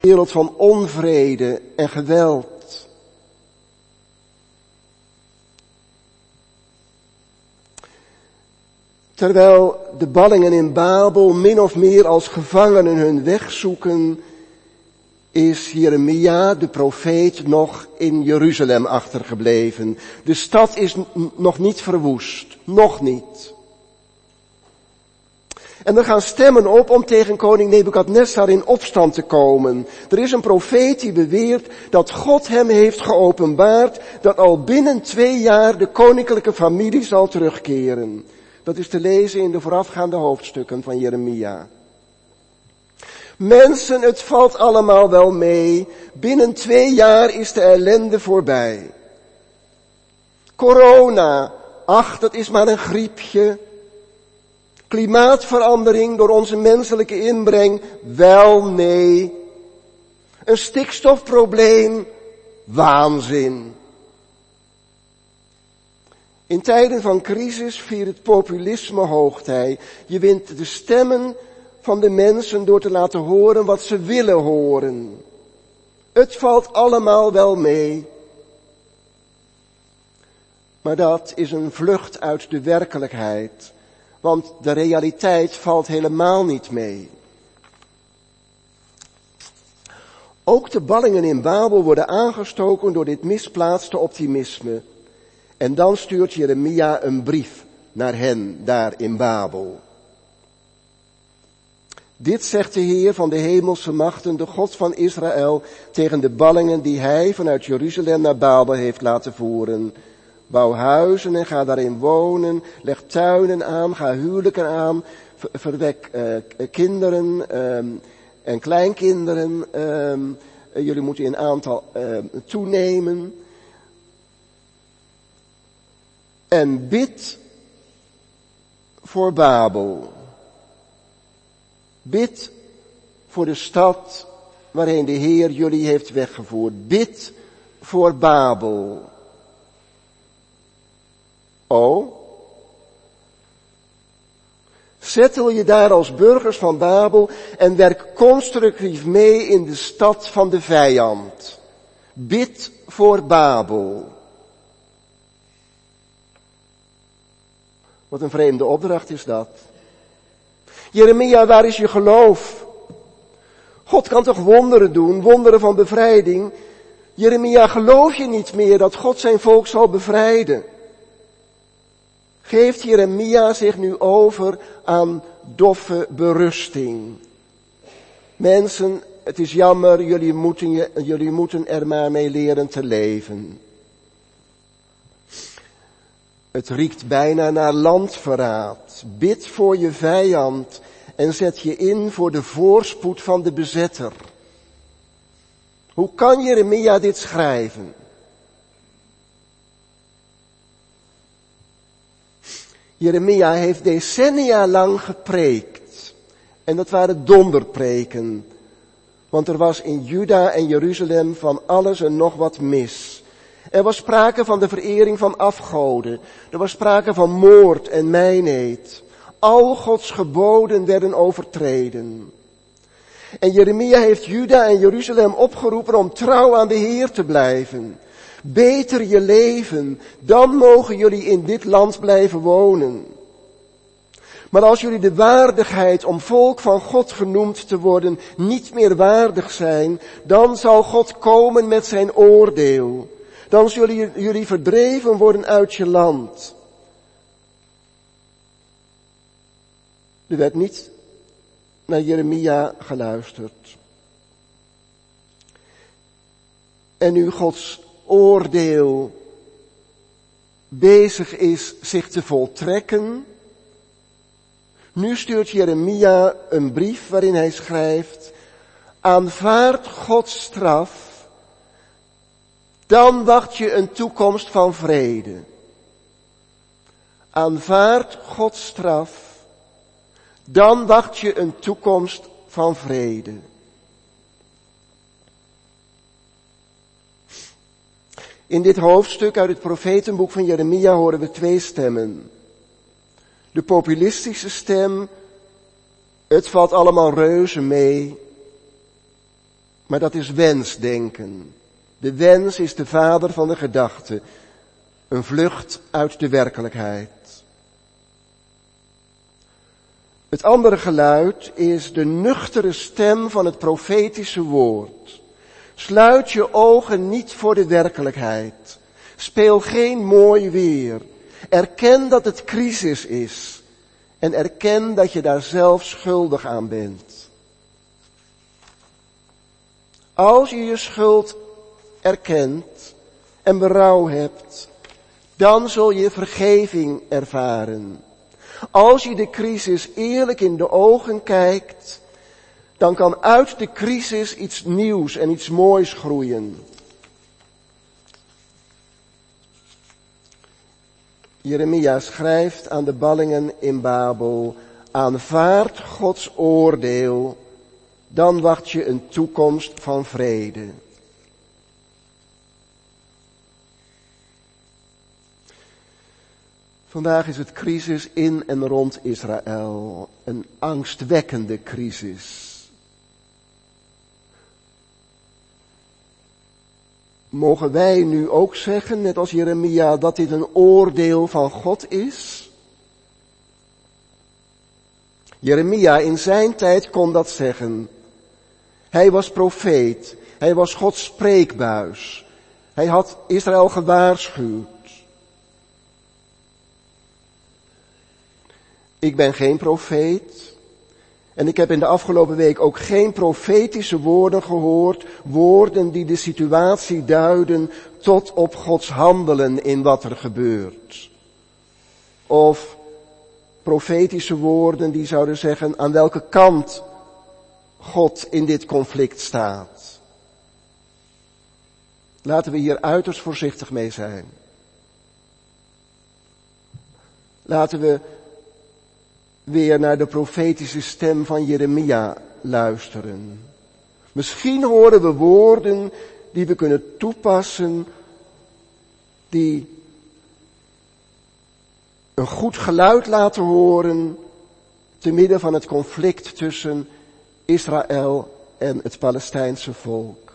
wereld van onvrede en geweld. Terwijl de ballingen in Babel min of meer als gevangenen hun weg zoeken, is Jeremia, de profeet, nog in Jeruzalem achtergebleven. De stad is nog niet verwoest. Nog niet. En er gaan stemmen op om tegen koning Nebukadnessar in opstand te komen. Er is een profeet die beweert dat God hem heeft geopenbaard dat al binnen twee jaar de koninklijke familie zal terugkeren. Dat is te lezen in de voorafgaande hoofdstukken van Jeremia. Mensen, het valt allemaal wel mee. Binnen twee jaar is de ellende voorbij. Corona, ach, dat is maar een griepje. Klimaatverandering door onze menselijke inbreng, wel nee. Een stikstofprobleem, waanzin. In tijden van crisis viert het populisme hoogtij. Je wint de stemmen van de mensen door te laten horen wat ze willen horen. Het valt allemaal wel mee. Maar dat is een vlucht uit de werkelijkheid, want de realiteit valt helemaal niet mee. Ook de ballingen in Babel worden aangestoken door dit misplaatste optimisme. En dan stuurt Jeremia een brief naar hen daar in Babel. Dit zegt de Heer van de hemelse machten, de God van Israël, tegen de ballingen die hij vanuit Jeruzalem naar Babel heeft laten voeren. Bouw huizen en ga daarin wonen, leg tuinen aan, ga huwelijken aan, verwek uh, kinderen uh, en kleinkinderen. Uh, jullie moeten in aantal ehm, toenemen. En bid voor Babel. Bid voor de stad waarheen de Heer jullie heeft weggevoerd. Bid voor Babel. Oh, Zettel je daar als burgers van Babel en werk constructief mee in de stad van de vijand. Bid voor Babel. Wat een vreemde opdracht is dat. Jeremia, waar is je geloof? God kan toch wonderen doen, wonderen van bevrijding. Jeremia, geloof je niet meer dat God zijn volk zal bevrijden? Geeft Jeremia zich nu over aan doffe berusting? Mensen, het is jammer, jullie moeten, jullie moeten er maar mee leren te leven. Het riekt bijna naar landverraad. Bid voor je vijand en zet je in voor de voorspoed van de bezetter. Hoe kan Jeremia dit schrijven? Jeremia heeft decennia lang gepreekt. En dat waren donderpreken. Want er was in Juda en Jeruzalem van alles en nog wat mis. Er was sprake van de verering van afgoden. Er was sprake van moord en mijnheid. Al Gods geboden werden overtreden. En Jeremia heeft Juda en Jeruzalem opgeroepen om trouw aan de Heer te blijven. Beter je leven, dan mogen jullie in dit land blijven wonen. Maar als jullie de waardigheid om volk van God genoemd te worden niet meer waardig zijn, dan zal God komen met zijn oordeel dan zullen jullie verdreven worden uit je land. Er werd niet naar Jeremia geluisterd. En nu Gods oordeel bezig is zich te voltrekken, nu stuurt Jeremia een brief waarin hij schrijft, aanvaard Gods straf dan wacht je een toekomst van vrede. Aanvaard Gods straf, dan wacht je een toekomst van vrede. In dit hoofdstuk uit het profetenboek van Jeremia horen we twee stemmen. De populistische stem, het valt allemaal reuze mee. Maar dat is wensdenken. De wens is de vader van de gedachte. Een vlucht uit de werkelijkheid. Het andere geluid is de nuchtere stem van het profetische woord. Sluit je ogen niet voor de werkelijkheid. Speel geen mooi weer. Erken dat het crisis is. En erken dat je daar zelf schuldig aan bent. Als je je schuld erkent en berouw hebt, dan zul je vergeving ervaren. Als je de crisis eerlijk in de ogen kijkt, dan kan uit de crisis iets nieuws en iets moois groeien. Jeremia schrijft aan de ballingen in Babel, aanvaard Gods oordeel, dan wacht je een toekomst van vrede. Vandaag is het crisis in en rond Israël. Een angstwekkende crisis. Mogen wij nu ook zeggen, net als Jeremia, dat dit een oordeel van God is? Jeremia in zijn tijd kon dat zeggen. Hij was profeet. Hij was Gods spreekbuis. Hij had Israël gewaarschuwd. Ik ben geen profeet. En ik heb in de afgelopen week ook geen profetische woorden gehoord, woorden die de situatie duiden tot op Gods handelen in wat er gebeurt. Of profetische woorden die zouden zeggen aan welke kant God in dit conflict staat. Laten we hier uiterst voorzichtig mee zijn. Laten we weer naar de profetische stem van Jeremia luisteren. Misschien horen we woorden die we kunnen toepassen, die een goed geluid laten horen te midden van het conflict tussen Israël en het Palestijnse volk.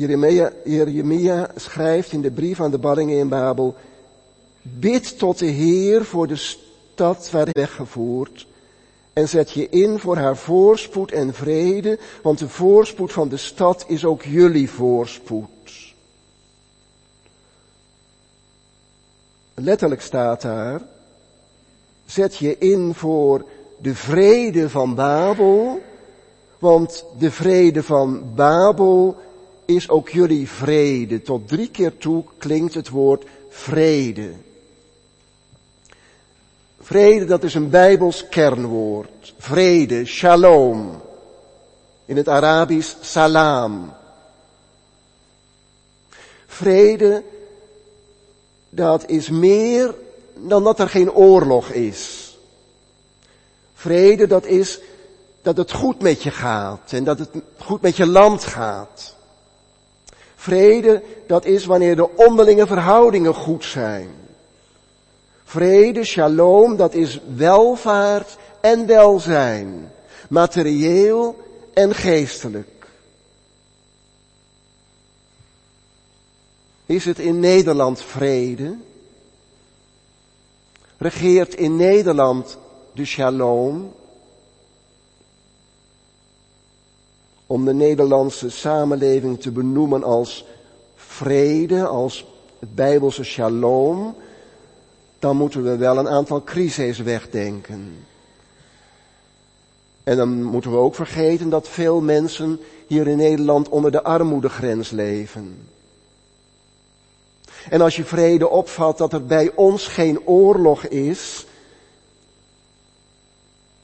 Jeremia, Jeremia schrijft in de brief aan de ballingen in Babel, bid tot de Heer voor de stad waar hij weggevoerd en zet je in voor haar voorspoed en vrede, want de voorspoed van de stad is ook jullie voorspoed. Letterlijk staat daar, zet je in voor de vrede van Babel, want de vrede van Babel is ook jullie vrede. Tot drie keer toe klinkt het woord vrede. Vrede, dat is een Bijbels kernwoord. Vrede, shalom. In het Arabisch salam. Vrede, dat is meer dan dat er geen oorlog is. Vrede, dat is dat het goed met je gaat en dat het goed met je land gaat. Vrede, dat is wanneer de onderlinge verhoudingen goed zijn. Vrede, shalom, dat is welvaart en welzijn. Materieel en geestelijk. Is het in Nederland vrede? Regeert in Nederland de shalom? Om de Nederlandse samenleving te benoemen als vrede, als het Bijbelse shalom, dan moeten we wel een aantal crises wegdenken. En dan moeten we ook vergeten dat veel mensen hier in Nederland onder de armoedegrens leven. En als je vrede opvat dat er bij ons geen oorlog is,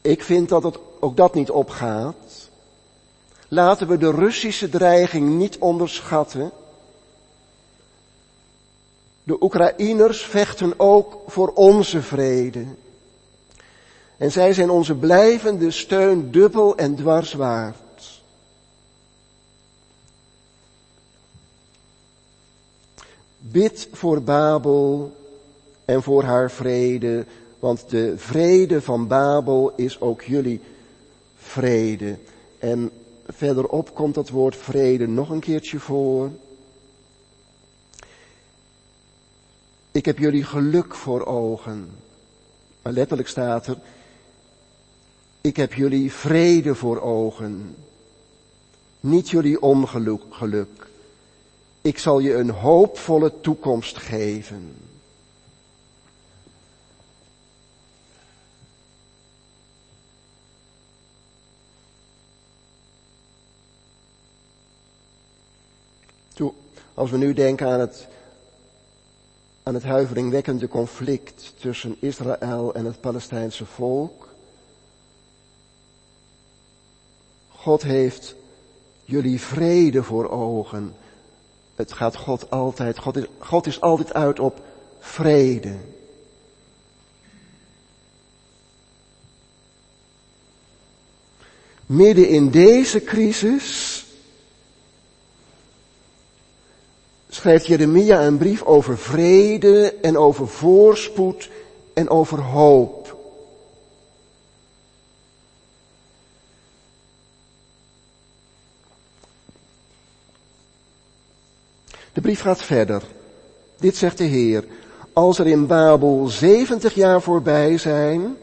ik vind dat het ook dat niet opgaat. Laten we de Russische dreiging niet onderschatten. De Oekraïners vechten ook voor onze vrede. En zij zijn onze blijvende steun dubbel en dwars waard. Bid voor Babel en voor haar vrede, want de vrede van Babel is ook jullie vrede. En verderop komt dat woord vrede nog een keertje voor. Ik heb jullie geluk voor ogen. Maar letterlijk staat er, ik heb jullie vrede voor ogen. Niet jullie ongeluk. Ik zal je een hoopvolle toekomst geven. Als we nu denken aan het, aan het huiveringwekkende conflict tussen Israël en het Palestijnse volk. God heeft jullie vrede voor ogen. Het gaat God altijd, God is, God is altijd uit op vrede. Midden in deze crisis schrijft Jeremia een brief over vrede en over voorspoed en over hoop. De brief gaat verder. Dit zegt de Heer. Als er in Babel 70 jaar voorbij zijn,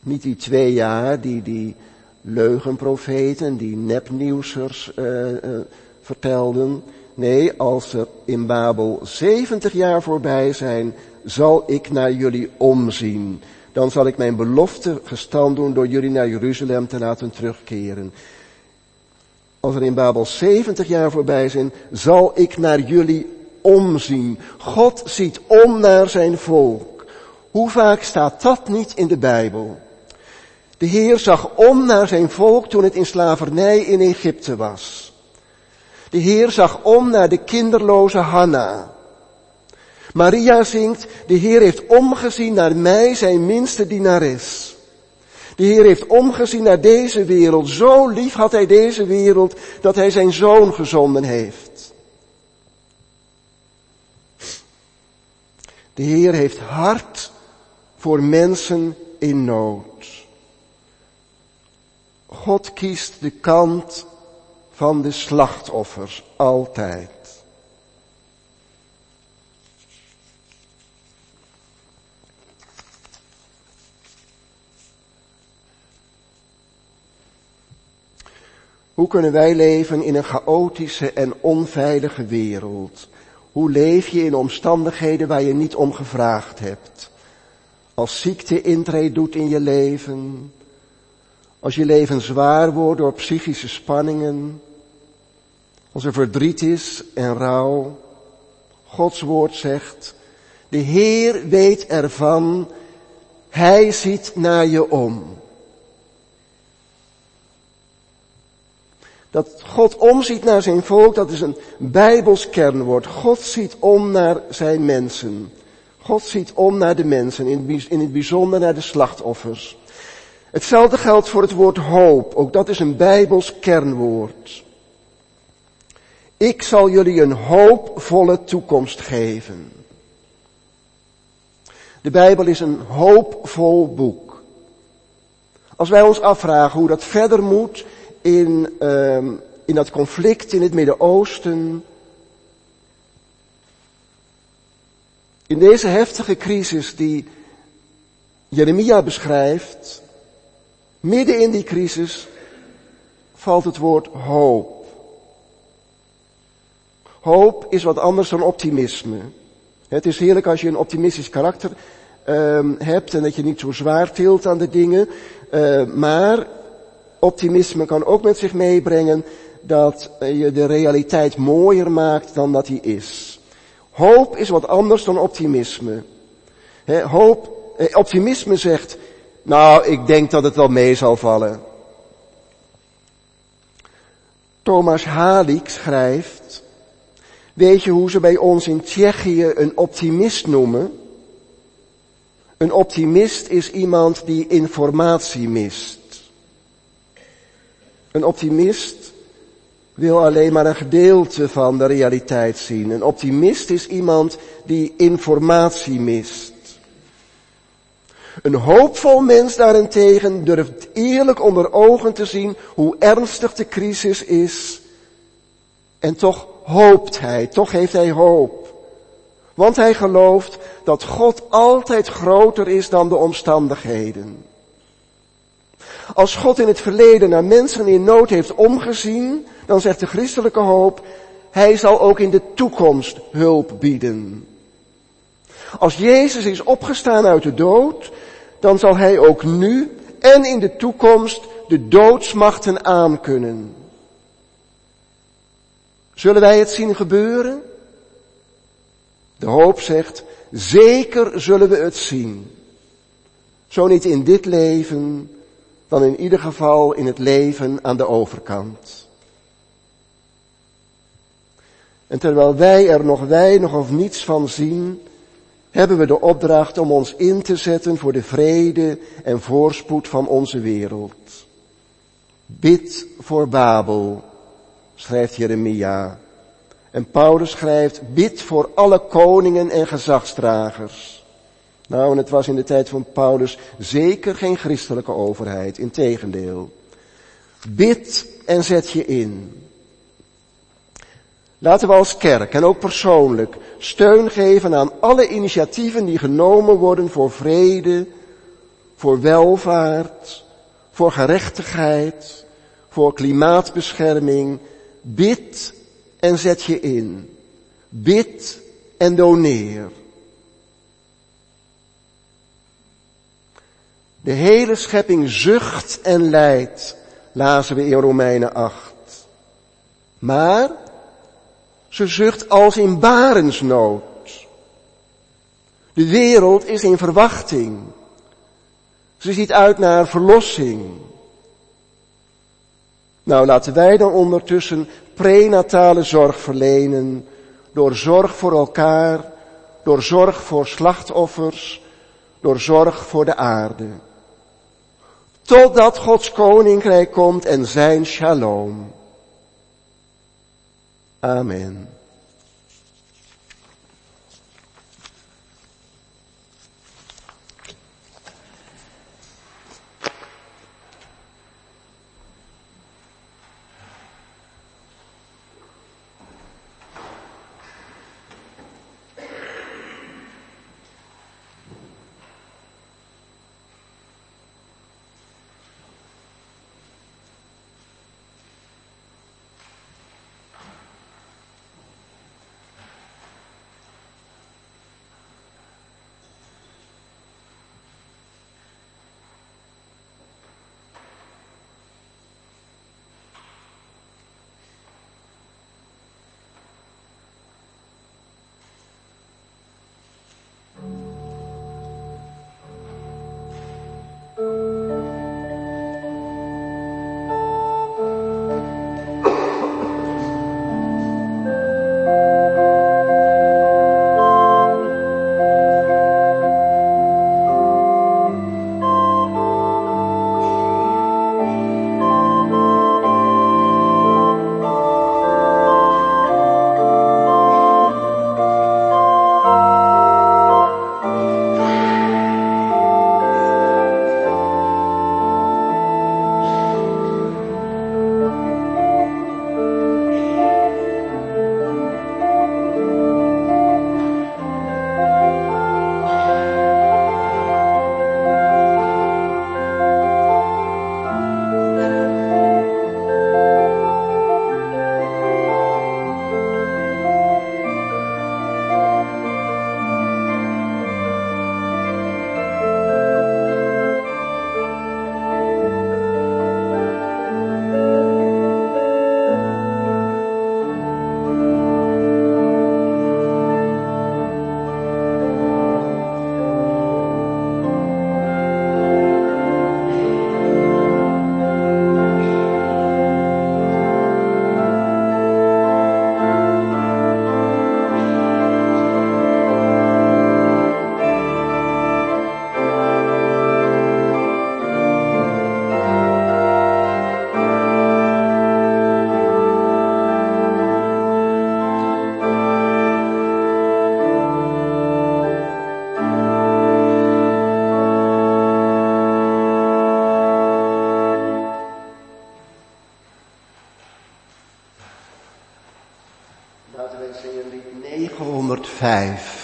niet die twee jaar die die leugenprofeten, die nepnieuwsers uh, uh, vertelden, Nee, als er in Babel 70 jaar voorbij zijn, zal ik naar jullie omzien. Dan zal ik mijn belofte gestand doen door jullie naar Jeruzalem te laten terugkeren. Als er in Babel 70 jaar voorbij zijn, zal ik naar jullie omzien. God ziet om naar zijn volk. Hoe vaak staat dat niet in de Bijbel? De Heer zag om naar zijn volk toen het in slavernij in Egypte was. De Heer zag om naar de kinderloze Hanna. Maria zingt, de Heer heeft omgezien naar mij, zijn minste dienares. De Heer heeft omgezien naar deze wereld. Zo lief had Hij deze wereld dat Hij zijn zoon gezonden heeft. De Heer heeft hart voor mensen in nood. God kiest de kant van de slachtoffers, altijd. Hoe kunnen wij leven in een chaotische en onveilige wereld? Hoe leef je in omstandigheden waar je niet om gevraagd hebt? Als ziekte intree doet in je leven, als je leven zwaar wordt door psychische spanningen, als er verdriet is en rouw, Gods woord zegt, de Heer weet ervan, Hij ziet naar je om. Dat God omziet naar zijn volk, dat is een bijbels kernwoord. God ziet om naar zijn mensen. God ziet om naar de mensen, in het bijzonder naar de slachtoffers. Hetzelfde geldt voor het woord hoop. Ook dat is een bijbels kernwoord. Ik zal jullie een hoopvolle toekomst geven. De Bijbel is een hoopvol boek. Als wij ons afvragen hoe dat verder moet in, uh, in dat conflict in het Midden-Oosten, in deze heftige crisis die Jeremia beschrijft, midden in die crisis valt het woord hoop. Hoop is wat anders dan optimisme. Het is heerlijk als je een optimistisch karakter um, hebt en dat je niet zo zwaar tilt aan de dingen. Uh, maar optimisme kan ook met zich meebrengen dat je de realiteit mooier maakt dan dat die is. Hoop is wat anders dan optimisme. Hoop, eh, optimisme zegt, nou, ik denk dat het wel mee zal vallen. Thomas Halik schrijft, weet je hoe ze bij ons in Tsjechië een optimist noemen? Een optimist is iemand die informatie mist. Een optimist wil alleen maar een gedeelte van de realiteit zien. Een optimist is iemand die informatie mist. Een hoopvol mens daarentegen durft eerlijk onder ogen te zien hoe ernstig de crisis is. En toch hoopt hij, toch heeft hij hoop. Want hij gelooft dat God altijd groter is dan de omstandigheden. Als God in het verleden naar mensen in nood heeft omgezien, dan zegt de christelijke hoop, hij zal ook in de toekomst hulp bieden. Als Jezus is opgestaan uit de dood, dan zal hij ook nu en in de toekomst de doodsmachten aankunnen. Zullen wij het zien gebeuren? De hoop zegt, zeker zullen we het zien. Zo niet in dit leven, dan in ieder geval in het leven aan de overkant. En terwijl wij er nog weinig of niets van zien, hebben we de opdracht om ons in te zetten voor de vrede en voorspoed van onze wereld. Bid voor Babel, schrijft Jeremia. En Paulus schrijft, bid voor alle koningen en gezagsdragers. Nou, en het was in de tijd van Paulus zeker geen christelijke overheid, integendeel. Bid en zet je in. Laten we als kerk en ook persoonlijk steun geven aan alle initiatieven die genomen worden voor vrede, voor welvaart, voor gerechtigheid, voor klimaatbescherming. Bid en zet je in. Bid en doneer. De hele schepping zucht en lijdt, lazen we in Romeinen 8. Maar ze zucht als in barensnood. De wereld is in verwachting. Ze ziet uit naar verlossing. Nou, laten wij dan ondertussen prenatale zorg verlenen door zorg voor elkaar, door zorg voor slachtoffers, door zorg voor de aarde. Totdat Gods koninkrijk komt en zijn shalom. Amén. 905.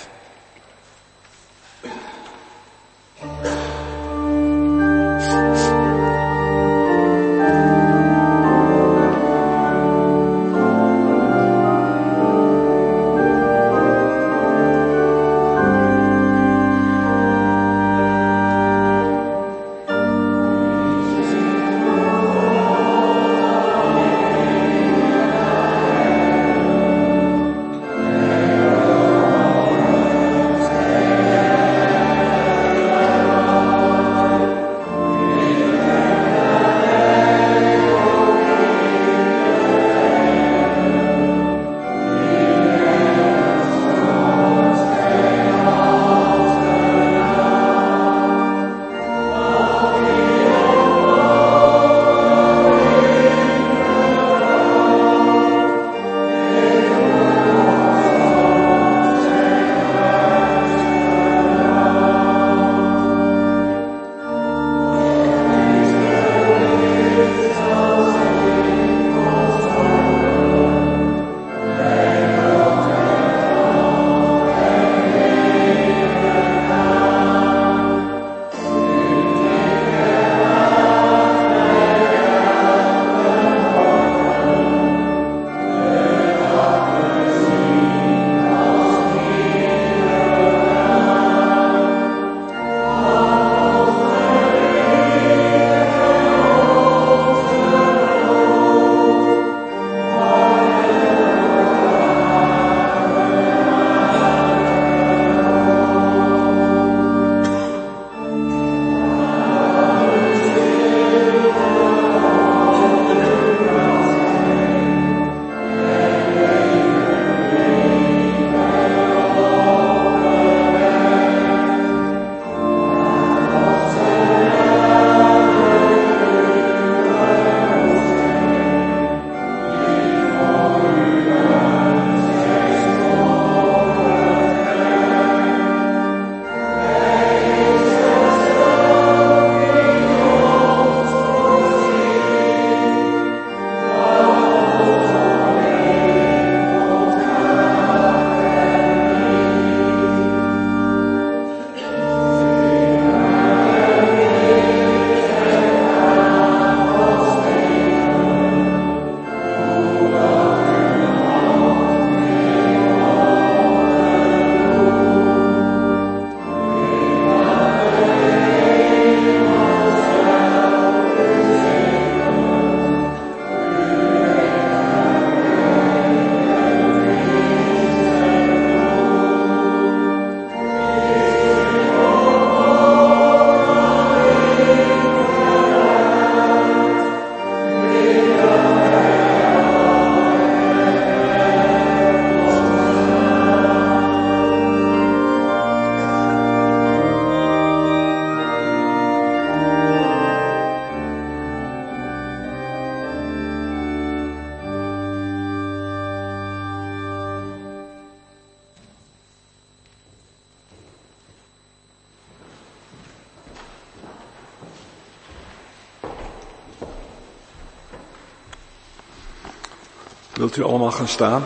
U allemaal gaan staan?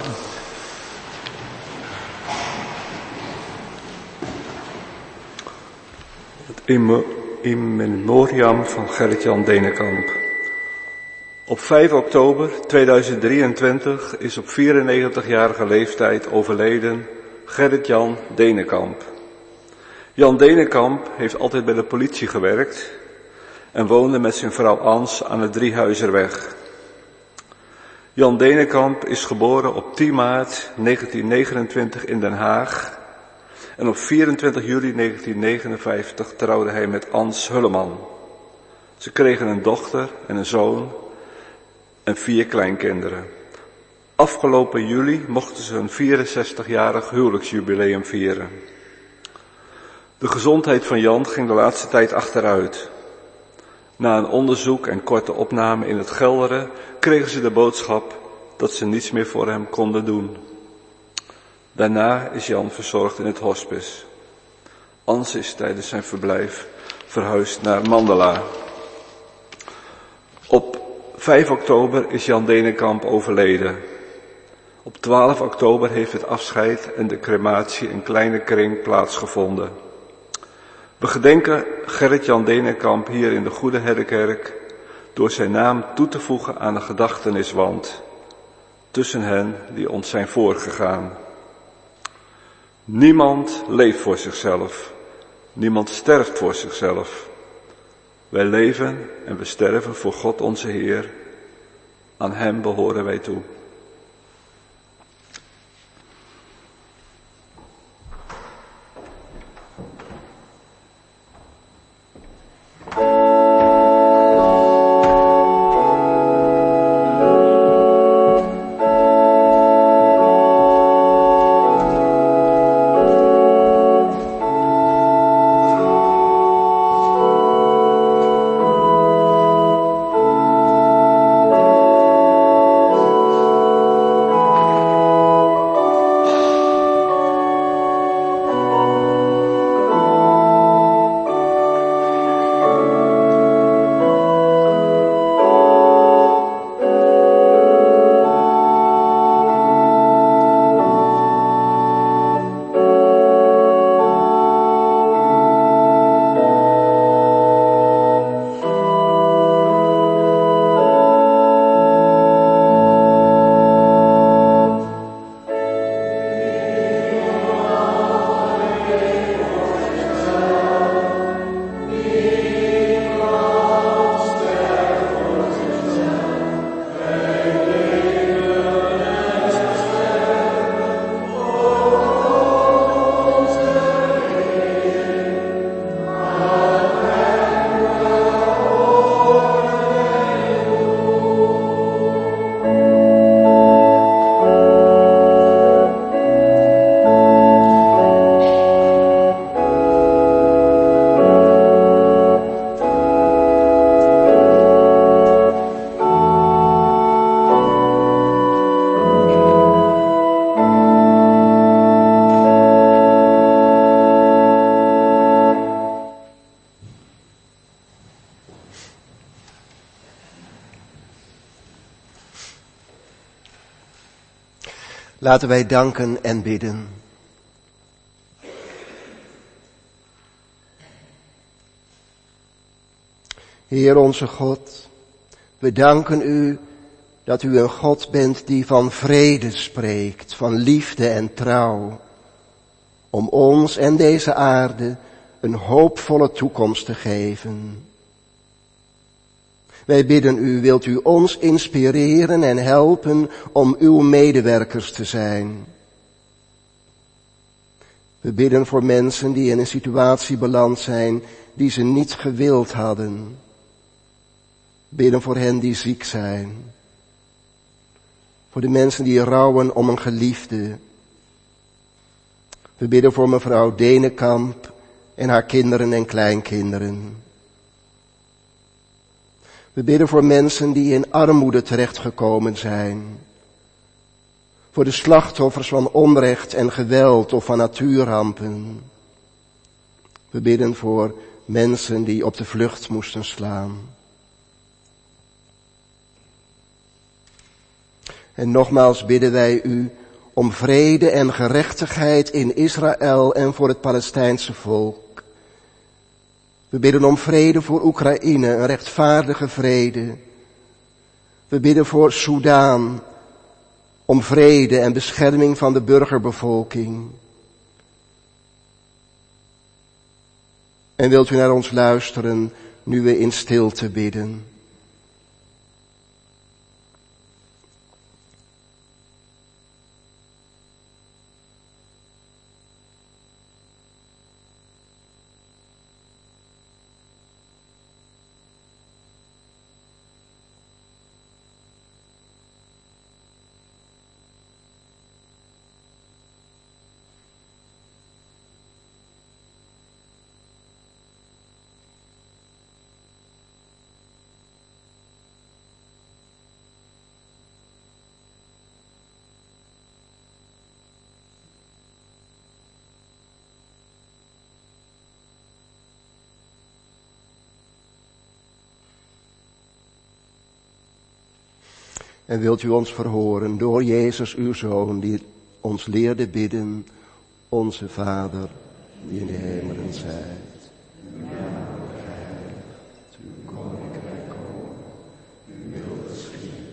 Het in memoriam van Gerrit-Jan Denenkamp. Op 5 oktober 2023 is op 94-jarige leeftijd overleden Gerrit-Jan Denenkamp. Jan Denenkamp heeft altijd bij de politie gewerkt en woonde met zijn vrouw Ans aan de Driehuizerweg. Jan Denenkamp is geboren op 10 maart 1929 in Den Haag en op 24 juli 1959 trouwde hij met Ans Hulleman. Ze kregen een dochter en een zoon en vier kleinkinderen. Afgelopen juli mochten ze een 64-jarig huwelijksjubileum vieren. De gezondheid van Jan ging de laatste tijd achteruit. Na een onderzoek en korte opname in het Gelderen kregen ze de boodschap dat ze niets meer voor hem konden doen. Daarna is Jan verzorgd in het hospice. Ans is tijdens zijn verblijf verhuisd naar Mandela. Op 5 oktober is Jan Denenkamp overleden. Op 12 oktober heeft het afscheid en de crematie in kleine kring plaatsgevonden. We gedenken Gerrit-Jan Denenkamp hier in de Goede Herderkerk door zijn naam toe te voegen aan de gedachteniswand tussen hen die ons zijn voorgegaan. Niemand leeft voor zichzelf. Niemand sterft voor zichzelf. Wij leven en we sterven voor God onze Heer. Aan Hem behoren wij toe. Laten wij danken en bidden. Heer onze God, we danken u dat u een God bent die van vrede spreekt, van liefde en trouw, om ons en deze aarde een hoopvolle toekomst te geven. Wij bidden u, wilt u ons inspireren en helpen om uw medewerkers te zijn. We bidden voor mensen die in een situatie beland zijn die ze niet gewild hadden. Bidden voor hen die ziek zijn. Voor de mensen die rouwen om een geliefde. We bidden voor mevrouw Denenkamp en haar kinderen en kleinkinderen. We bidden voor mensen die in armoede terechtgekomen zijn. Voor de slachtoffers van onrecht en geweld of van natuurrampen. We bidden voor mensen die op de vlucht moesten slaan. En nogmaals bidden wij u om vrede en gerechtigheid in Israël en voor het Palestijnse volk. We bidden om vrede voor Oekraïne, een rechtvaardige vrede. We bidden voor Soudaan, om vrede en bescherming van de burgerbevolking. En wilt u naar ons luisteren, nu we in stilte bidden. En wilt u ons verhoren door Jezus uw Zoon, die ons leerde bidden, onze Vader, die in de hemelen zijt. Uw koninkrijk komen, uw wil geschieden,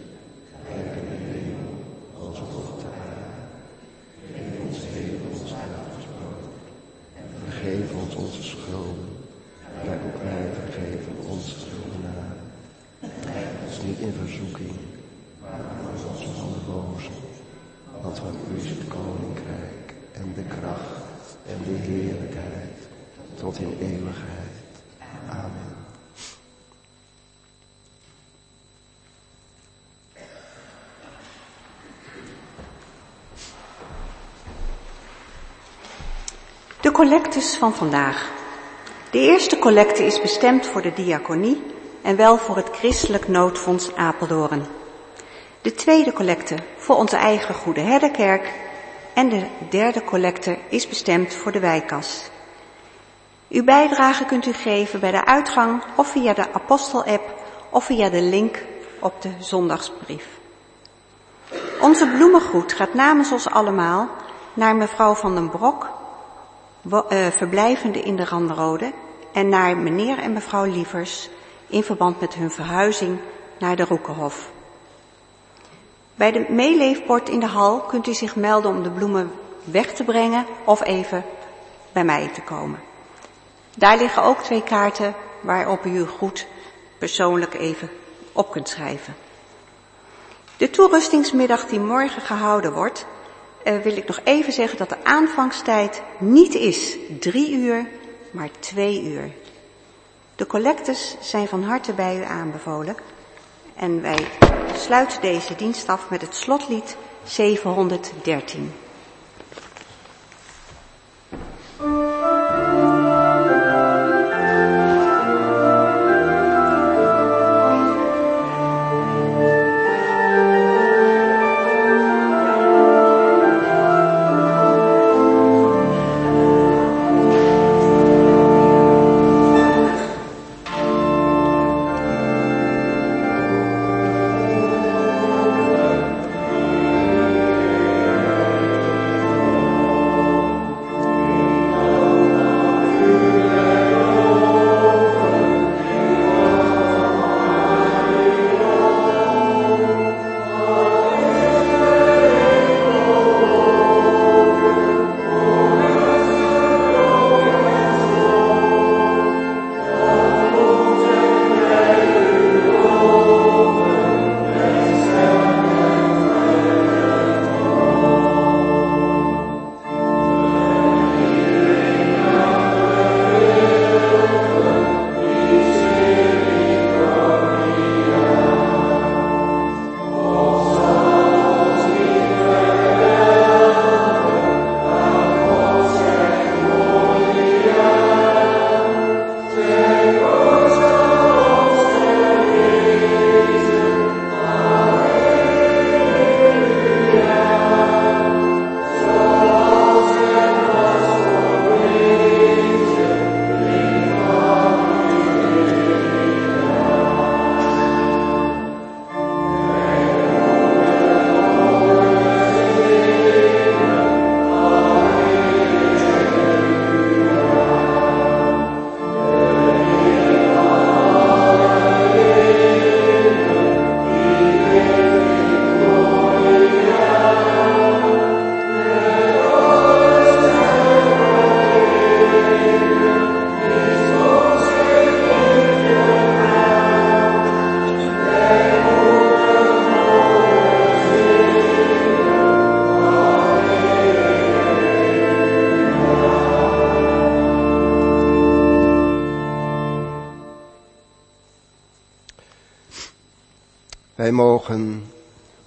gelijk in de hemel als op de aarde. Geef ons heden ons dagelijks brood en vergeef ons onze schulden, gelijk ook wij vergeven onze schuldenaren. Leid ons niet in verzoeking, maar ons van de boze. Want van u is het koninkrijk en de kracht en de heerlijkheid tot in eeuwigheid. Amen. De collectes van vandaag. De eerste collecte is bestemd voor de diaconie en wel voor het Christelijk Noodfonds Apeldoorn. De tweede collecte voor onze eigen Goede Herderkerk en de derde collecte is bestemd voor de wijkas. Uw bijdrage kunt u geven bij de uitgang of via de Apostel-app of via de link op de zondagsbrief. Onze bloemengroet gaat namens ons allemaal naar mevrouw van den Brok, verblijvende in de Randerode, en naar meneer en mevrouw Lievers in verband met hun verhuizing naar de Roekenhof. Bij de meeleefbord in de hal kunt u zich melden om de bloemen weg te brengen of even bij mij te komen. Daar liggen ook twee kaarten waarop u goed persoonlijk even op kunt schrijven. De toerustingsmiddag die morgen gehouden wordt, uh, wil ik nog even zeggen dat de aanvangstijd niet is drie uur, maar twee uur. De collectes zijn van harte bij u aanbevolen. En wij sluiten deze dienst af met het slotlied 713.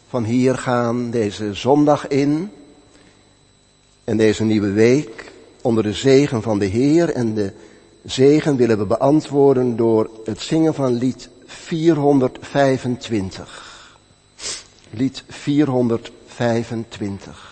Van hier gaan deze zondag in en deze nieuwe week onder de zegen van de Heer en de zegen willen we beantwoorden door het zingen van lied 425. Lied 425.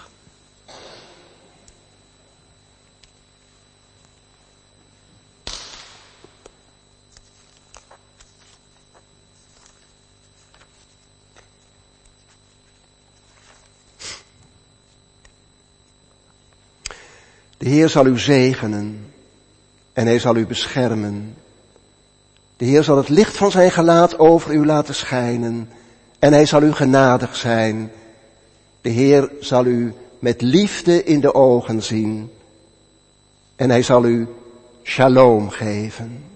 De Heer zal u zegenen en hij zal u beschermen. De Heer zal het licht van zijn gelaat over u laten schijnen en hij zal u genadig zijn. De Heer zal u met liefde in de ogen zien en hij zal u shalom geven.